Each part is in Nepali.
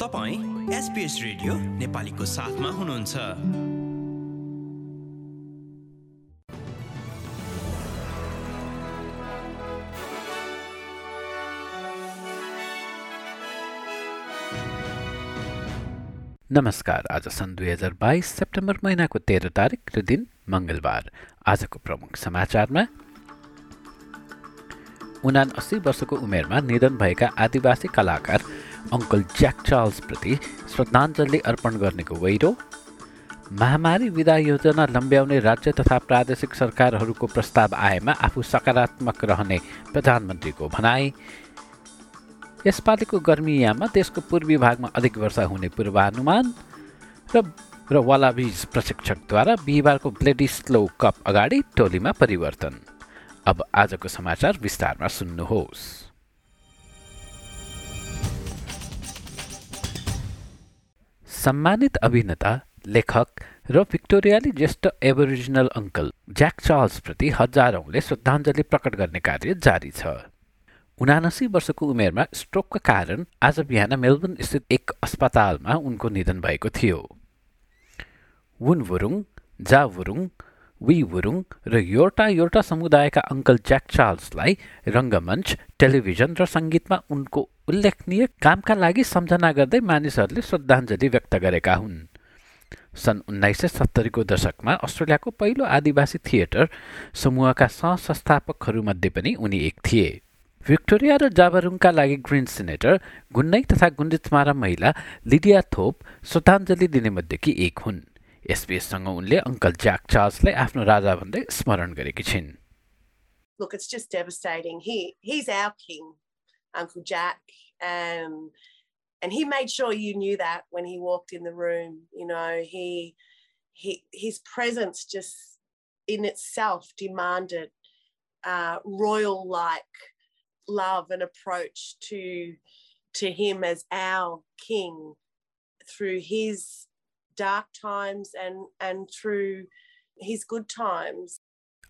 तपाईँ एसपिएस रेडियो नेपालीको साथमा हुनुहुन्छ। नमस्कार आज सन् दुई हजार बाइस सेप्टेम्बर महिनाको तेह्र तारिक र दिन मङ्गलबार। आजको प्रमुख समाचारमा उना अस्सी वर्षको उमेरमा निधन भएका आदिवासी कलाकार अङ्कल ज्याक चार्ल्सप्रति श्रद्धाञ्जली अर्पण गर्नेको वैरो महामारी विदा योजना लम्ब्याउने राज्य तथा प्रादेशिक सरकारहरूको प्रस्ताव आएमा आफू सकारात्मक रहने प्रधानमन्त्रीको भनाई यसपालिको गर्मीयाममा देशको पूर्वी भागमा अधिक वर्षा हुने पूर्वानुमान र र वालाबिज प्रशिक्षकद्वारा बिहिबारको ब्लेडी स्लो कप अगाडि टोलीमा परिवर्तन। अब आजको समाचार विस्तारमा सुन्नुहोस्। सम्मानित अभिनेता लेखक र भिक्टोरियाली ज्येष्ठ एबोरिजिनल अङ्कल ज्याक चार्ल्सप्रति हजारौँले श्रद्धाञ्जली प्रकट गर्ने कार्य जारी छ। उनासी वर्षको उमेरमा स्ट्रोकका कारण आज बिहान मेलबर्न स्थित एक अस्पतालमा उनको निधन भएको थियो। वुन वुरुङ जा वुरुङ वी वुरुङ र योर्टा योर्टा समुदायका अङ्कल ज्याक चार्ल्सलाई रङ्गमञ्च टेलिभिजन र सङ्गीतमा उनको उल्लेखनीय कामका लागि सम्झना गर्दै मानिसहरूले श्रद्धाञ्जली व्यक्त गरेका हुन्। सन् उन्नाइस सय सत्तरीको दशकमा अस्ट्रेलियाको पहिलो आदिवासी थिएटर समूहका सहसंस्थापकहरूमध्ये पनि उनी एक थिए। भिक्टोरिया र जाबारुङका लागि ग्रिन सिनेटर गुन्नै तथा गुन्डिचमारा महिला लिडिया थोप श्रद्धाञ्जली दिने मध्येकी एक हुन्। एसपिएससँग उनले अङ्कल ज्याक चार्ल्सलाई आफ्नो राजा भन्दै स्मरण गरेकी छिन् Look, it's just devastating. He he's our king, Uncle Jack. Um, and he made sure you knew that when he walked in the room. You know, he he his presence just in itself demanded uh, royal like love and approach to to him as our king through his dark times and and through his good times.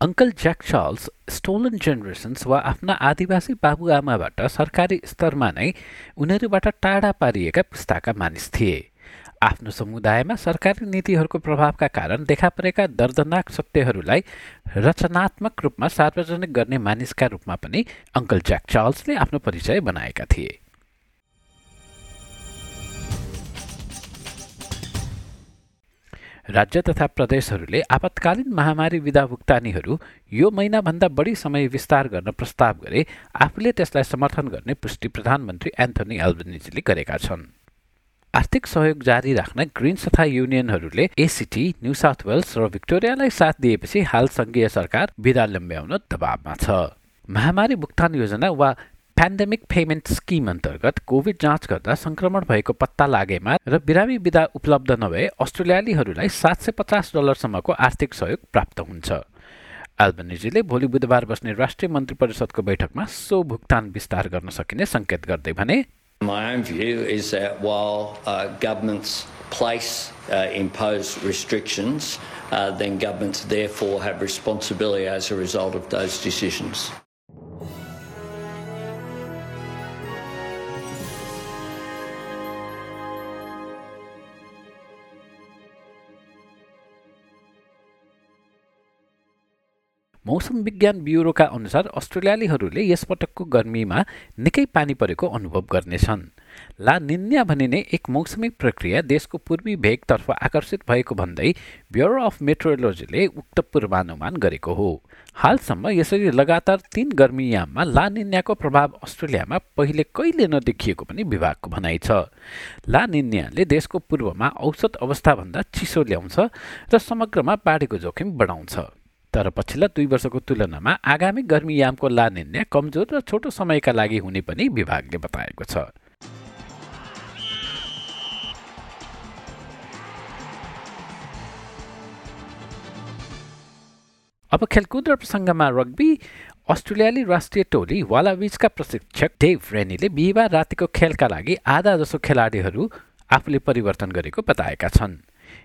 Uncle Jack Charles stolen generations वा आफ्ना आदिवासी बाबुआमाबाट सरकारी स्तरमा नै उनीहरूबाट टाढा पारिएका पुस्ताका मानिस थिए आफ्नो समुदायमा सरकारी नीतिहरूको प्रभावका कारण देखा परेका दर्दनाक सत्यहरूलाई रचनात्मक रूपमा सार्वजनिक गर्ने मानिसका रूपमा पनि अङ्कल ज्याक चार्ल्सले आफ्नो परिचय बनाएका थिए राज्य तथा प्रदेशहरूले आपतकालीन महामारी विधा भुक्तानीहरू यो महिनाभन्दा बढी समय विस्तार गर्न प्रस्ताव गरे आफूले त्यसलाई समर्थन गर्ने पुष्टि प्रधानमन्त्री एन्थोनी एल्बनिजीले गरेका छन्। आर्थिक सहयोग जारी राख्न ग्रिन्स तथा युनियनहरूले एसिटी न्यू साउथ वेल्स र भिक्टोरियालाई साथ दिएपछि हाल सङ्घीय सरकार विदा लम्ब्याउन दबावमा छ। महामारी भुक्तान योजना वा पेन्डेमिक पेमेन्ट स्किम अन्तर्गत कोभिड जाँच गर्दा संक्रमण भएको पत्ता लागेमा र बिरामी विधा उपलब्ध नभए अस्ट्रेलियालीहरूलाई सात सय पचास डलरसम्मको आर्थिक सहयोग प्राप्त हुन्छ एल्बनिजीले भोलि बुधबार बस्ने राष्ट्रिय मन्त्री परिषदको बैठकमा सो भुक्तान विस्तार गर्न सकिने सङ्केत गर्दै भने My view is that while uh, governments place uh, restrictions, uh, then governments therefore have responsibility as a result of those decisions. मौसम विज्ञान ब्युरोका अनुसार अस्ट्रेलियालीहरूले यसपटकको गर्मीमा निकै पानी परेको अनुभव गर्नेछन्। ला निन्या भनिने एक मौसमी प्रक्रिया देशको पूर्वी भेगतर्फ आकर्षित भएको भन्दै ब्युरो अफ मेट्रोलोजीले उक्त पूर्वानुमान गरेको हो। हालसम्म यसरी लगातार तीन गर्मीयाममा ला निन्याको प्रभाव अस्ट्रेलियामा पहिले कहिले नदेखिएको पनि विभागको भनाइ छ। ला निन्याले देशको पूर्वमा औसत अवस्थाभन्दा चिसो ल्याउँछ र समग्रमा बाढीको जोखिम बढाउँछ। तर पछिल्ला दुई वर्षको तुलनामा आगामी गर्मीयामको ला कमजोर र छोटो समयका लागि हुने पनि विभागले बताएको छ। अब खेलकुद र प्रसङ्गमा रग्बी अस्ट्रेलियाली राष्ट्रिय टोली वालाविचका प्रशिक्षक डेभ रेनीले बिहिबार रातिको खेलका लागि आधा जसो खेलाडीहरू आफूले परिवर्तन गरेको बताएका छन्।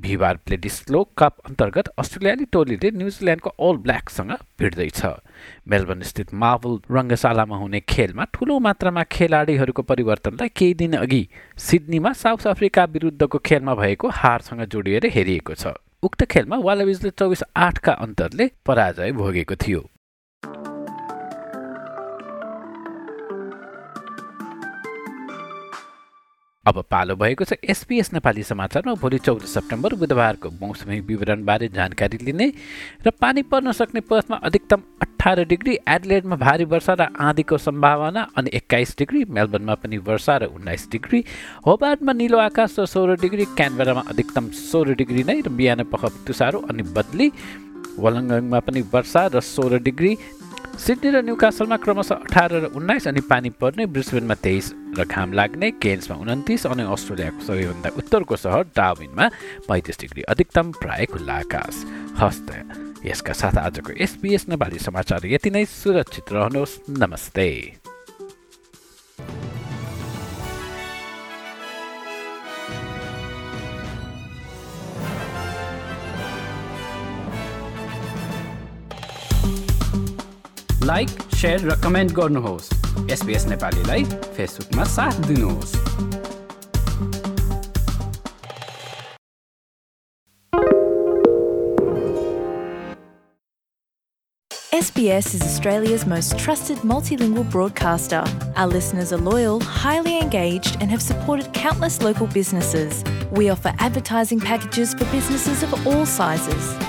बिहिबार प्लेडिस्लो कप अन्तर्गत अस्ट्रेलियाली टोलीले न्युजिल्यान्डको अल ब्ल्याकसँग भिड्दैछ। मेलबर्न स्थित मार्बल रङ्गशालामा हुने खेलमा ठूलो मात्रामा खेलाडीहरूको परिवर्तनलाई केही दिन अघि सिडनीमा साउथ अफ्रिका विरुद्धको खेलमा भएको हारसँग जोडिएर हेरिएको छ। उक्त खेलमा वालाविजले चौबिस आठका अन्तरले पराजय भोगेको थियो। अब पालो भएको छ एसपिएस नेपाली समाचारमा भोलि चौध सेप्टेम्बर बुधबारको मौसमी विवरणबारे जानकारी लिने र पानी पर्न सक्ने पथमा अधिकतम अठार डिग्री एडलेडमा भारी वर्षा र आँधीको सम्भावना अनि एक्काइस डिग्री मेलबर्नमा पनि वर्षा र उन्नाइस डिग्री होबार्डमा निलो आकाश र सोह्र डिग्री क्यानबेरामा अधिकतम सोह्र डिग्री नै र बिहान पख तुसारो अनि बदली। वलङ्गङमा पनि वर्षा र सोह्र डिग्री सिडनी र न्युकासलमा क्रमशः अठार र उन्नाइस अनि पानी पर्ने ब्रिस्बेनमा तेइस र घाम लाग्ने केन्समा उन्तिस अनि अस्ट्रेलियाको सबैभन्दा उत्तरको सहर डाविनमा पैँतिस डिग्री अधिकतम प्राय खुल्ला आकाश। हस्त यसका साथ आजको एसपिएस नेपाली समाचार यति नै। सुरक्षित रहनुहोस्। नमस्ते। लाइक सेयर र कमेन्ट गर्नुहोस् एसपिएस नेपालीलाई फेसबुकमा साथ दिनुहोस् SBS is Australia's most trusted multilingual broadcaster. Our listeners are loyal, highly engaged, and have supported countless local businesses. We offer advertising packages for businesses of all sizes.